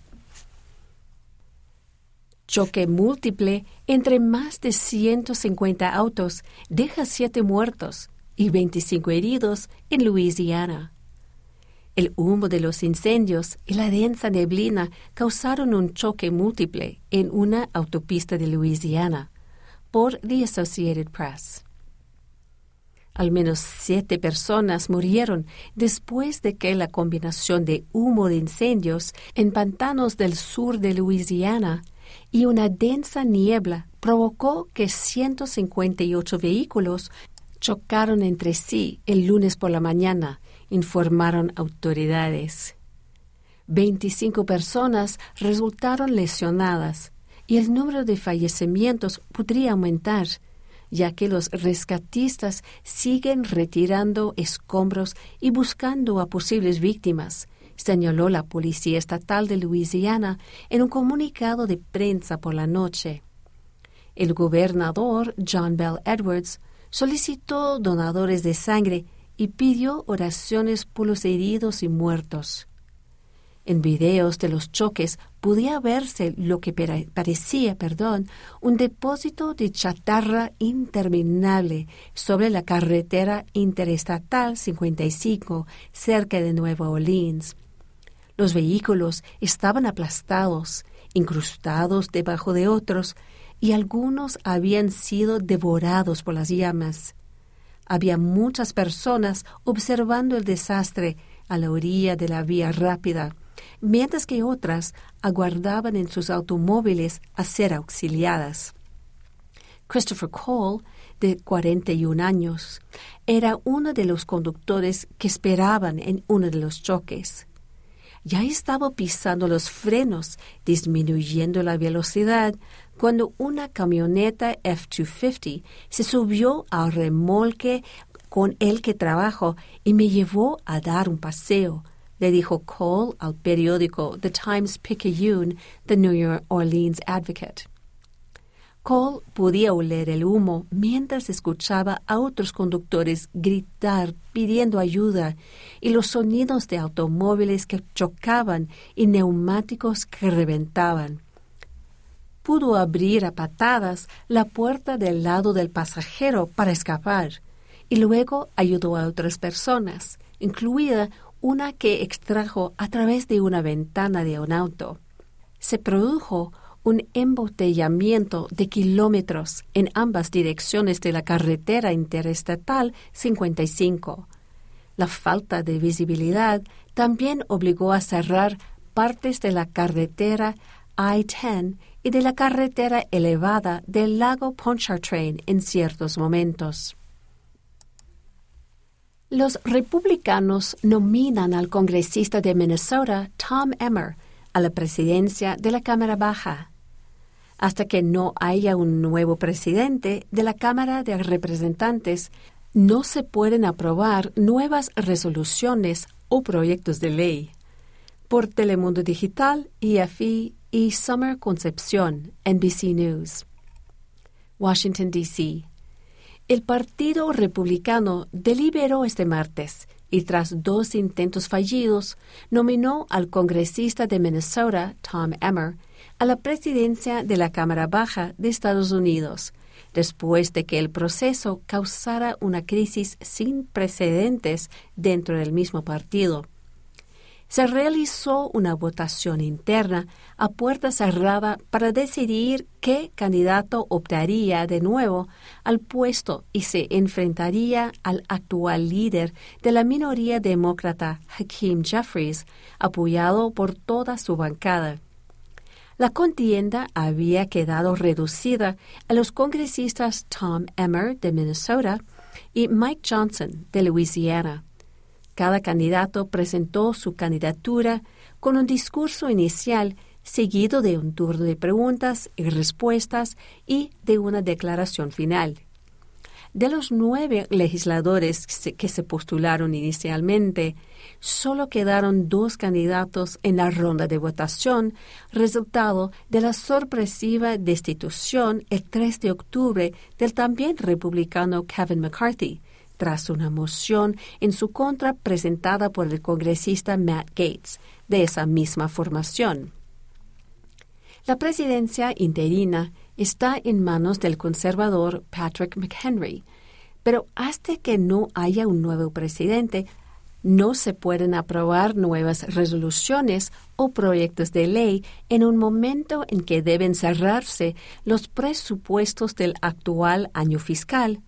choque múltiple entre más de 150 autos deja siete muertos y 25 heridos en Luisiana. El humo de los incendios y la densa neblina causaron un choque múltiple en una autopista de Luisiana, por The Associated Press. Al menos siete personas murieron después de que la combinación de humo de incendios en pantanos del sur de Luisiana y una densa niebla provocó que 158 vehículos chocaron entre sí el lunes por la mañana, informaron autoridades. 25 personas resultaron lesionadas y el número de fallecimientos podría aumentar, ya que los rescatistas siguen retirando escombros y buscando a posibles víctimas, señaló la Policía Estatal de Luisiana en un comunicado de prensa por la noche. El gobernador John Bell Edwards solicitó donadores de sangre y pidió oraciones por los heridos y muertos. En videos de los choques podía verse lo que parecía, perdón, un depósito de chatarra interminable sobre la carretera interestatal 55 cerca de Nueva Orleans. Los vehículos estaban aplastados, incrustados debajo de otros, y algunos habían sido devorados por las llamas. Había muchas personas observando el desastre a la orilla de la vía rápida, mientras que otras aguardaban en sus automóviles a ser auxiliadas. Christopher Cole, de 41 años, era uno de los conductores que esperaban en uno de los choques. ya estaba pisando los frenos, disminuyendo la velocidad, cuando una camioneta F-250 se subió al remolque con el que trabajo y me llevó a dar un paseo, le dijo Cole al periódico The Times Picayune, The New Orleans Advocate. Cole podía oler el humo mientras escuchaba a otros conductores gritar pidiendo ayuda y los sonidos de automóviles que chocaban y neumáticos que reventaban. Pudo abrir a patadas la puerta del lado del pasajero para escapar y luego ayudó a otras personas, incluida una que extrajo a través de una ventana de un auto. Se produjo un embotellamiento de kilómetros en ambas direcciones de la carretera interestatal 55. La falta de visibilidad también obligó a cerrar partes de la carretera I-10 y de la carretera elevada del lago Pontchartrain en ciertos momentos. Los republicanos nominan al congresista de Minnesota, Tom Emmer, a la presidencia de la Cámara Baja hasta que no haya un nuevo presidente de la Cámara de Representantes, no se pueden aprobar nuevas resoluciones o proyectos de ley. Por Telemundo Digital, IFI y Summer Concepción, NBC News. Washington, D.C. El Partido Republicano deliberó este martes y tras dos intentos fallidos, nominó al congresista de Minnesota, Tom Emmer, a la presidencia de la Cámara Baja de Estados Unidos, después de que el proceso causara una crisis sin precedentes dentro del mismo partido. Se realizó una votación interna a puerta cerrada para decidir qué candidato optaría de nuevo al puesto y se enfrentaría al actual líder de la minoría demócrata, Hakeem Jeffries, apoyado por toda su bancada. La contienda había quedado reducida a los congresistas Tom Emmer de Minnesota y Mike Johnson de Louisiana. Cada candidato presentó su candidatura con un discurso inicial seguido de un turno de preguntas y respuestas y de una declaración final. De los nueve legisladores que se postularon inicialmente, solo quedaron dos candidatos en la ronda de votación, resultado de la sorpresiva destitución el 3 de octubre del también republicano Kevin McCarthy, tras una moción en su contra presentada por el congresista Matt Gates, de esa misma formación. La presidencia interina está en manos del conservador Patrick McHenry, pero hasta que no haya un nuevo presidente, no se pueden aprobar nuevas resoluciones o proyectos de ley en un momento en que deben cerrarse los presupuestos del actual año fiscal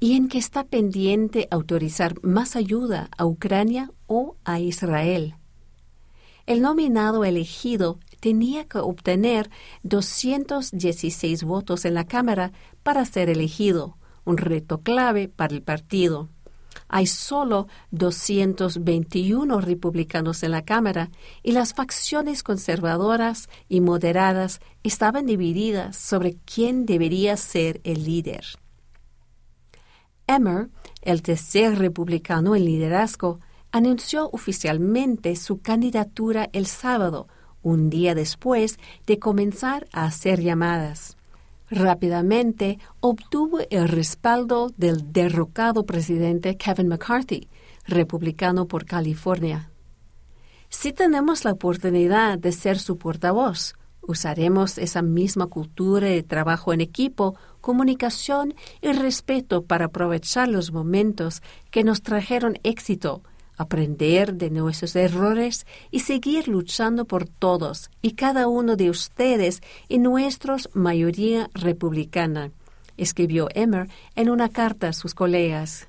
y en que está pendiente autorizar más ayuda a Ucrania o a Israel. El nominado elegido tenía que obtener 216 votos en la Cámara para ser elegido, un reto clave para el partido. Hay solo 221 republicanos en la Cámara y las facciones conservadoras y moderadas estaban divididas sobre quién debería ser el líder. Emmer, el tercer republicano en liderazgo, anunció oficialmente su candidatura el sábado, un día después de comenzar a hacer llamadas. Rápidamente obtuvo el respaldo del derrocado presidente Kevin McCarthy, republicano por California. Si tenemos la oportunidad de ser su portavoz, usaremos esa misma cultura de trabajo en equipo, comunicación y respeto para aprovechar los momentos que nos trajeron éxito aprender de nuestros errores y seguir luchando por todos y cada uno de ustedes y nuestros mayoría republicana, escribió Emmer en una carta a sus colegas.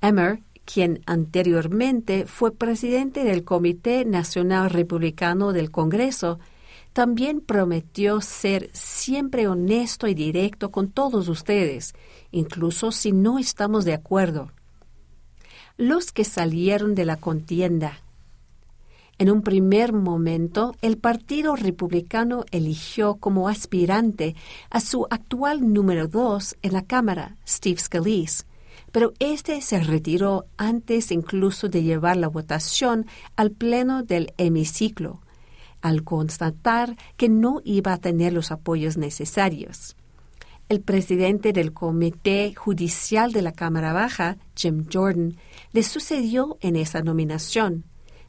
Emmer, quien anteriormente fue presidente del Comité Nacional Republicano del Congreso, también prometió ser siempre honesto y directo con todos ustedes, incluso si no estamos de acuerdo los que salieron de la contienda. En un primer momento, el Partido Republicano eligió como aspirante a su actual número dos en la Cámara, Steve Scalise, pero este se retiró antes incluso de llevar la votación al pleno del hemiciclo, al constatar que no iba a tener los apoyos necesarios. El presidente del Comité Judicial de la Cámara Baja, Jim Jordan, le sucedió en esa nominación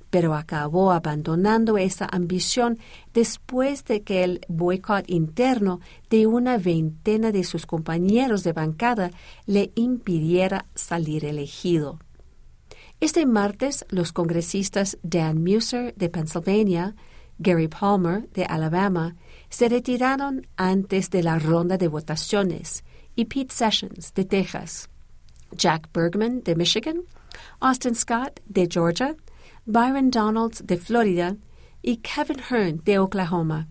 pero acabó abandonando esa ambición después de que el boicot interno de una veintena de sus compañeros de bancada le impidiera salir elegido. Este martes, los congresistas Dan Muser de Pennsylvania, Gary Palmer de Alabama, se retiraron antes de la ronda de votaciones y Pete Sessions de Texas, Jack Bergman de Michigan, Austin Scott de Georgia, Byron Donalds de Florida y Kevin Hearn de Oklahoma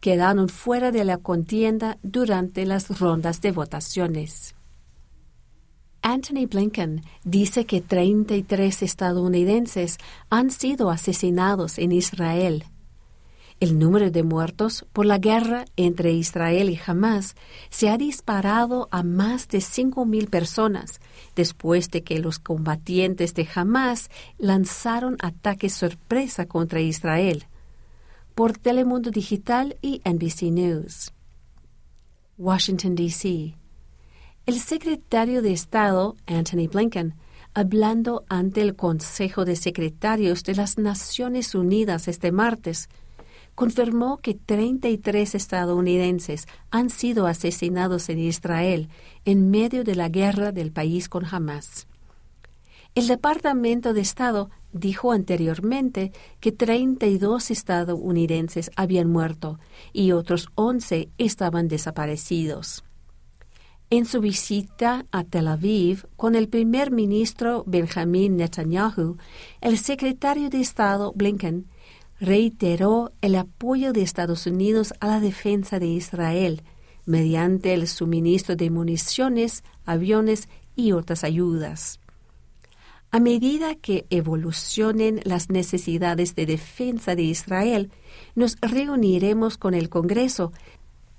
quedaron fuera de la contienda durante las rondas de votaciones. Anthony Blinken dice que 33 estadounidenses han sido asesinados en Israel el número de muertos por la guerra entre Israel y Hamas se ha disparado a más de 5.000 personas después de que los combatientes de Hamas lanzaron ataques sorpresa contra Israel. Por Telemundo Digital y NBC News. Washington, D.C. El secretario de Estado, Anthony Blinken, hablando ante el Consejo de Secretarios de las Naciones Unidas este martes, confirmó que 33 estadounidenses han sido asesinados en Israel en medio de la guerra del país con Hamas. El Departamento de Estado dijo anteriormente que 32 estadounidenses habían muerto y otros 11 estaban desaparecidos. En su visita a Tel Aviv con el primer ministro Benjamin Netanyahu, el secretario de Estado Blinken reiteró el apoyo de Estados Unidos a la defensa de Israel mediante el suministro de municiones, aviones y otras ayudas. A medida que evolucionen las necesidades de defensa de Israel, nos reuniremos con el Congreso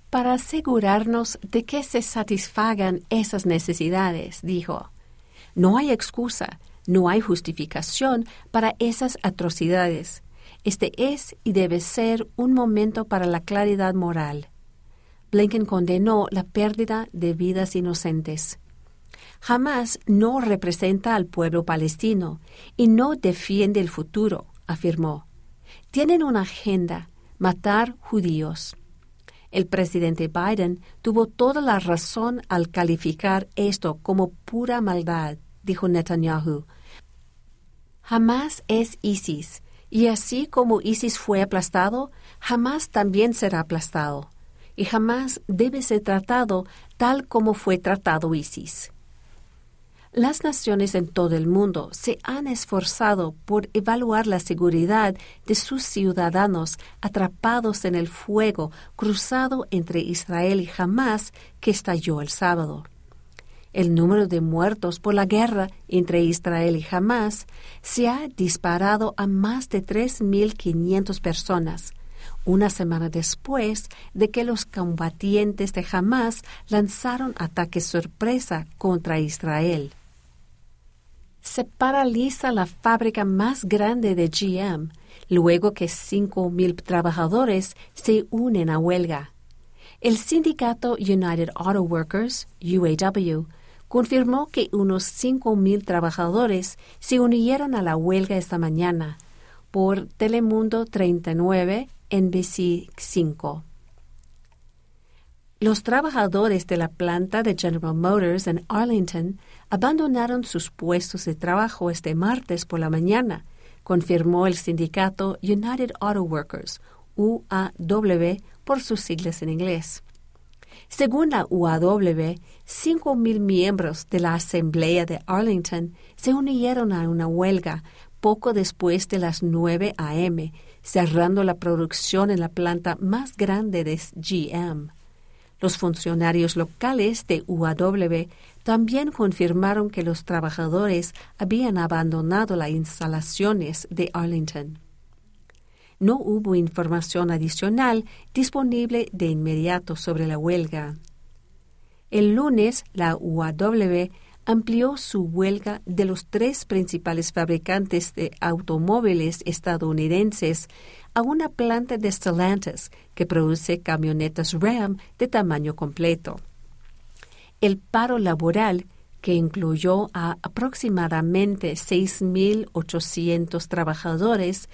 para asegurarnos de que se satisfagan esas necesidades, dijo. No hay excusa, no hay justificación para esas atrocidades este es y debe ser un momento para la claridad moral. Blinken condenó la pérdida de vidas inocentes. Jamás no representa al pueblo palestino y no defiende el futuro, afirmó. Tienen una agenda, matar judíos. El presidente Biden tuvo toda la razón al calificar esto como pura maldad, dijo Netanyahu. Jamás es ISIS y así como Isis fue aplastado, jamás también será aplastado, y jamás debe ser tratado tal como fue tratado Isis. Las naciones en todo el mundo se han esforzado por evaluar la seguridad de sus ciudadanos atrapados en el fuego cruzado entre Israel y Hamas que estalló el sábado. El número de muertos por la guerra entre Israel y Hamas se ha disparado a más de 3.500 personas, una semana después de que los combatientes de Hamas lanzaron ataques sorpresa contra Israel. Se paraliza la fábrica más grande de GM luego que 5.000 trabajadores se unen a huelga. El sindicato United Auto Workers, UAW, confirmó que unos 5.000 trabajadores se unieron a la huelga esta mañana por Telemundo 39 NBC 5. Los trabajadores de la planta de General Motors en Arlington abandonaron sus puestos de trabajo este martes por la mañana, confirmó el sindicato United Auto Workers, UAW por sus siglas en inglés. Según la UAW, 5.000 miembros de la Asamblea de Arlington se unieron a una huelga poco después de las 9 a.m., cerrando la producción en la planta más grande de GM. Los funcionarios locales de UAW también confirmaron que los trabajadores habían abandonado las instalaciones de Arlington. No hubo información adicional disponible de inmediato sobre la huelga. El lunes, la UAW amplió su huelga de los tres principales fabricantes de automóviles estadounidenses a una planta de Stellantis que produce camionetas Ram de tamaño completo. El paro laboral, que incluyó a aproximadamente 6.800 trabajadores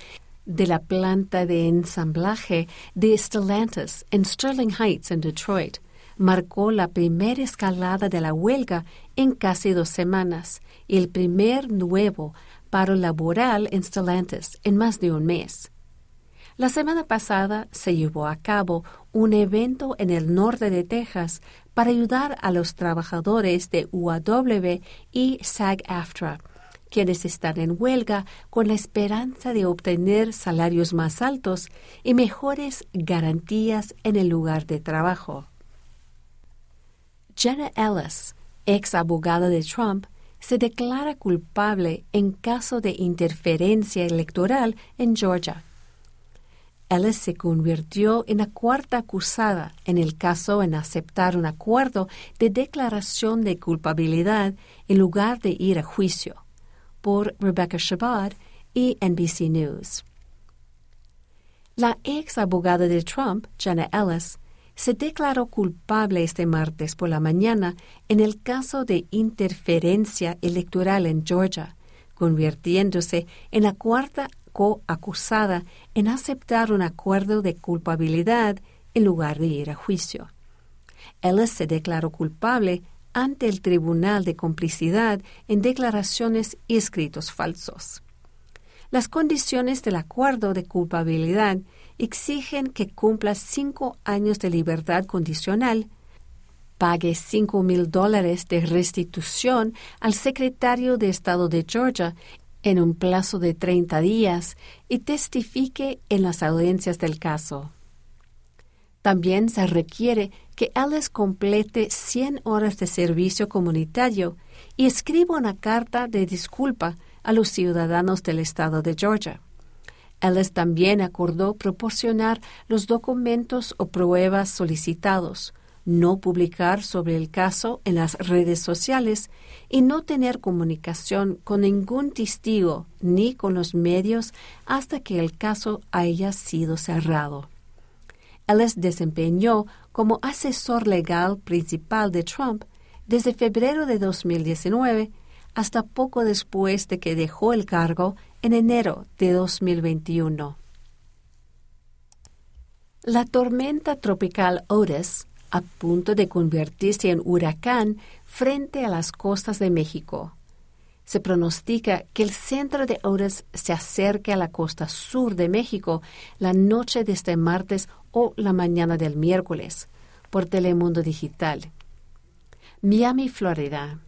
de la planta de ensamblaje de Stellantis en Sterling Heights, en Detroit, marcó la primera escalada de la huelga en casi dos semanas y el primer nuevo paro laboral en Stellantis en más de un mes. La semana pasada se llevó a cabo un evento en el norte de Texas para ayudar a los trabajadores de UAW y SAG-AFTRA, quienes están en huelga con la esperanza de obtener salarios más altos y mejores garantías en el lugar de trabajo. Jenna Ellis, ex abogada de Trump, se declara culpable en caso de interferencia electoral en Georgia. Ellis se convirtió en la cuarta acusada en el caso en aceptar un acuerdo de declaración de culpabilidad en lugar de ir a juicio, por Rebecca Shabbat y NBC News. La ex abogada de Trump, Jenna Ellis, se declaró culpable este martes por la mañana en el caso de interferencia electoral en Georgia, convirtiéndose en la cuarta coacusada en aceptar un acuerdo de culpabilidad en lugar de ir a juicio. Ellis se declaró culpable ante el Tribunal de Complicidad en declaraciones y escritos falsos. Las condiciones del acuerdo de culpabilidad exigen que cumpla cinco años de libertad condicional, pague cinco mil dólares de restitución al secretario de Estado de Georgia en un plazo de 30 días y testifique en las audiencias del caso. También se requiere que Ellis complete 100 horas de servicio comunitario y escriba una carta de disculpa a los ciudadanos del estado de Georgia. Ellis también acordó proporcionar los documentos o pruebas solicitados, no publicar sobre el caso en las redes sociales y no tener comunicación con ningún testigo ni con los medios hasta que el caso haya sido cerrado. Ellis desempeñó como asesor legal principal de Trump desde febrero de 2019 hasta poco después de que dejó el cargo en enero de 2021. La tormenta tropical Otis, a punto de convertirse en huracán frente a las costas de México. Se pronostica que el centro de Otis se acerque a la costa sur de México la noche de este martes o la mañana del miércoles por Telemundo Digital. Miami, Florida.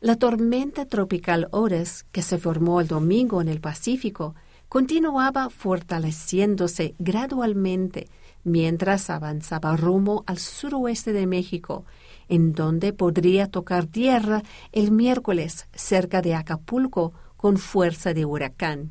La tormenta tropical Otis, que se formó el domingo en el Pacífico, continuaba fortaleciéndose gradualmente mientras avanzaba rumbo al suroeste de México, en donde podría tocar tierra el miércoles cerca de Acapulco con fuerza de huracán.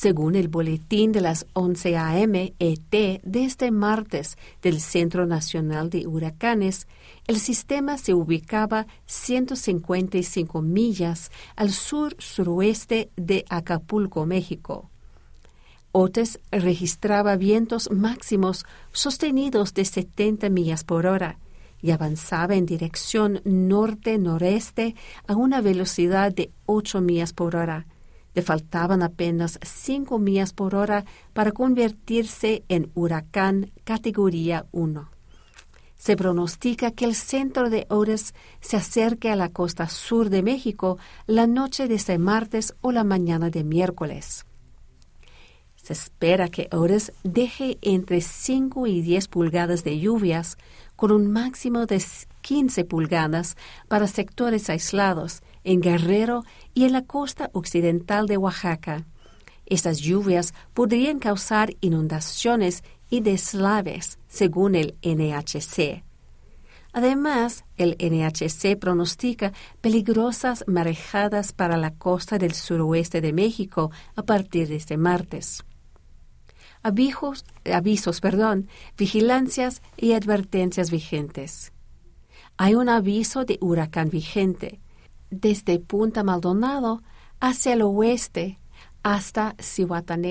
Según el boletín de las 11 a.m. ET de este martes del Centro Nacional de Huracanes, el sistema se ubicaba 155 millas al sur-suroeste de Acapulco, México. Otis registraba vientos máximos sostenidos de 70 millas por hora y avanzaba en dirección norte-noreste a una velocidad de 8 millas por hora le faltaban apenas 5 millas por hora para convertirse en huracán categoría 1. Se pronostica que el centro de Otis se acerque a la costa sur de México la noche de este martes o la mañana de miércoles. Se espera que Otis deje entre 5 y 10 pulgadas de lluvias, con un máximo de 15 pulgadas para sectores aislados en Guerrero y en la costa occidental de Oaxaca. Estas lluvias podrían causar inundaciones y deslaves, según el NHC. Además, el NHC pronostica peligrosas marejadas para la costa del suroeste de México a partir de este martes. avisos, avisos perdón, vigilancias y advertencias vigentes. Hay un aviso de huracán vigente desde Punta Maldonado hacia el oeste hasta Cihuatanejo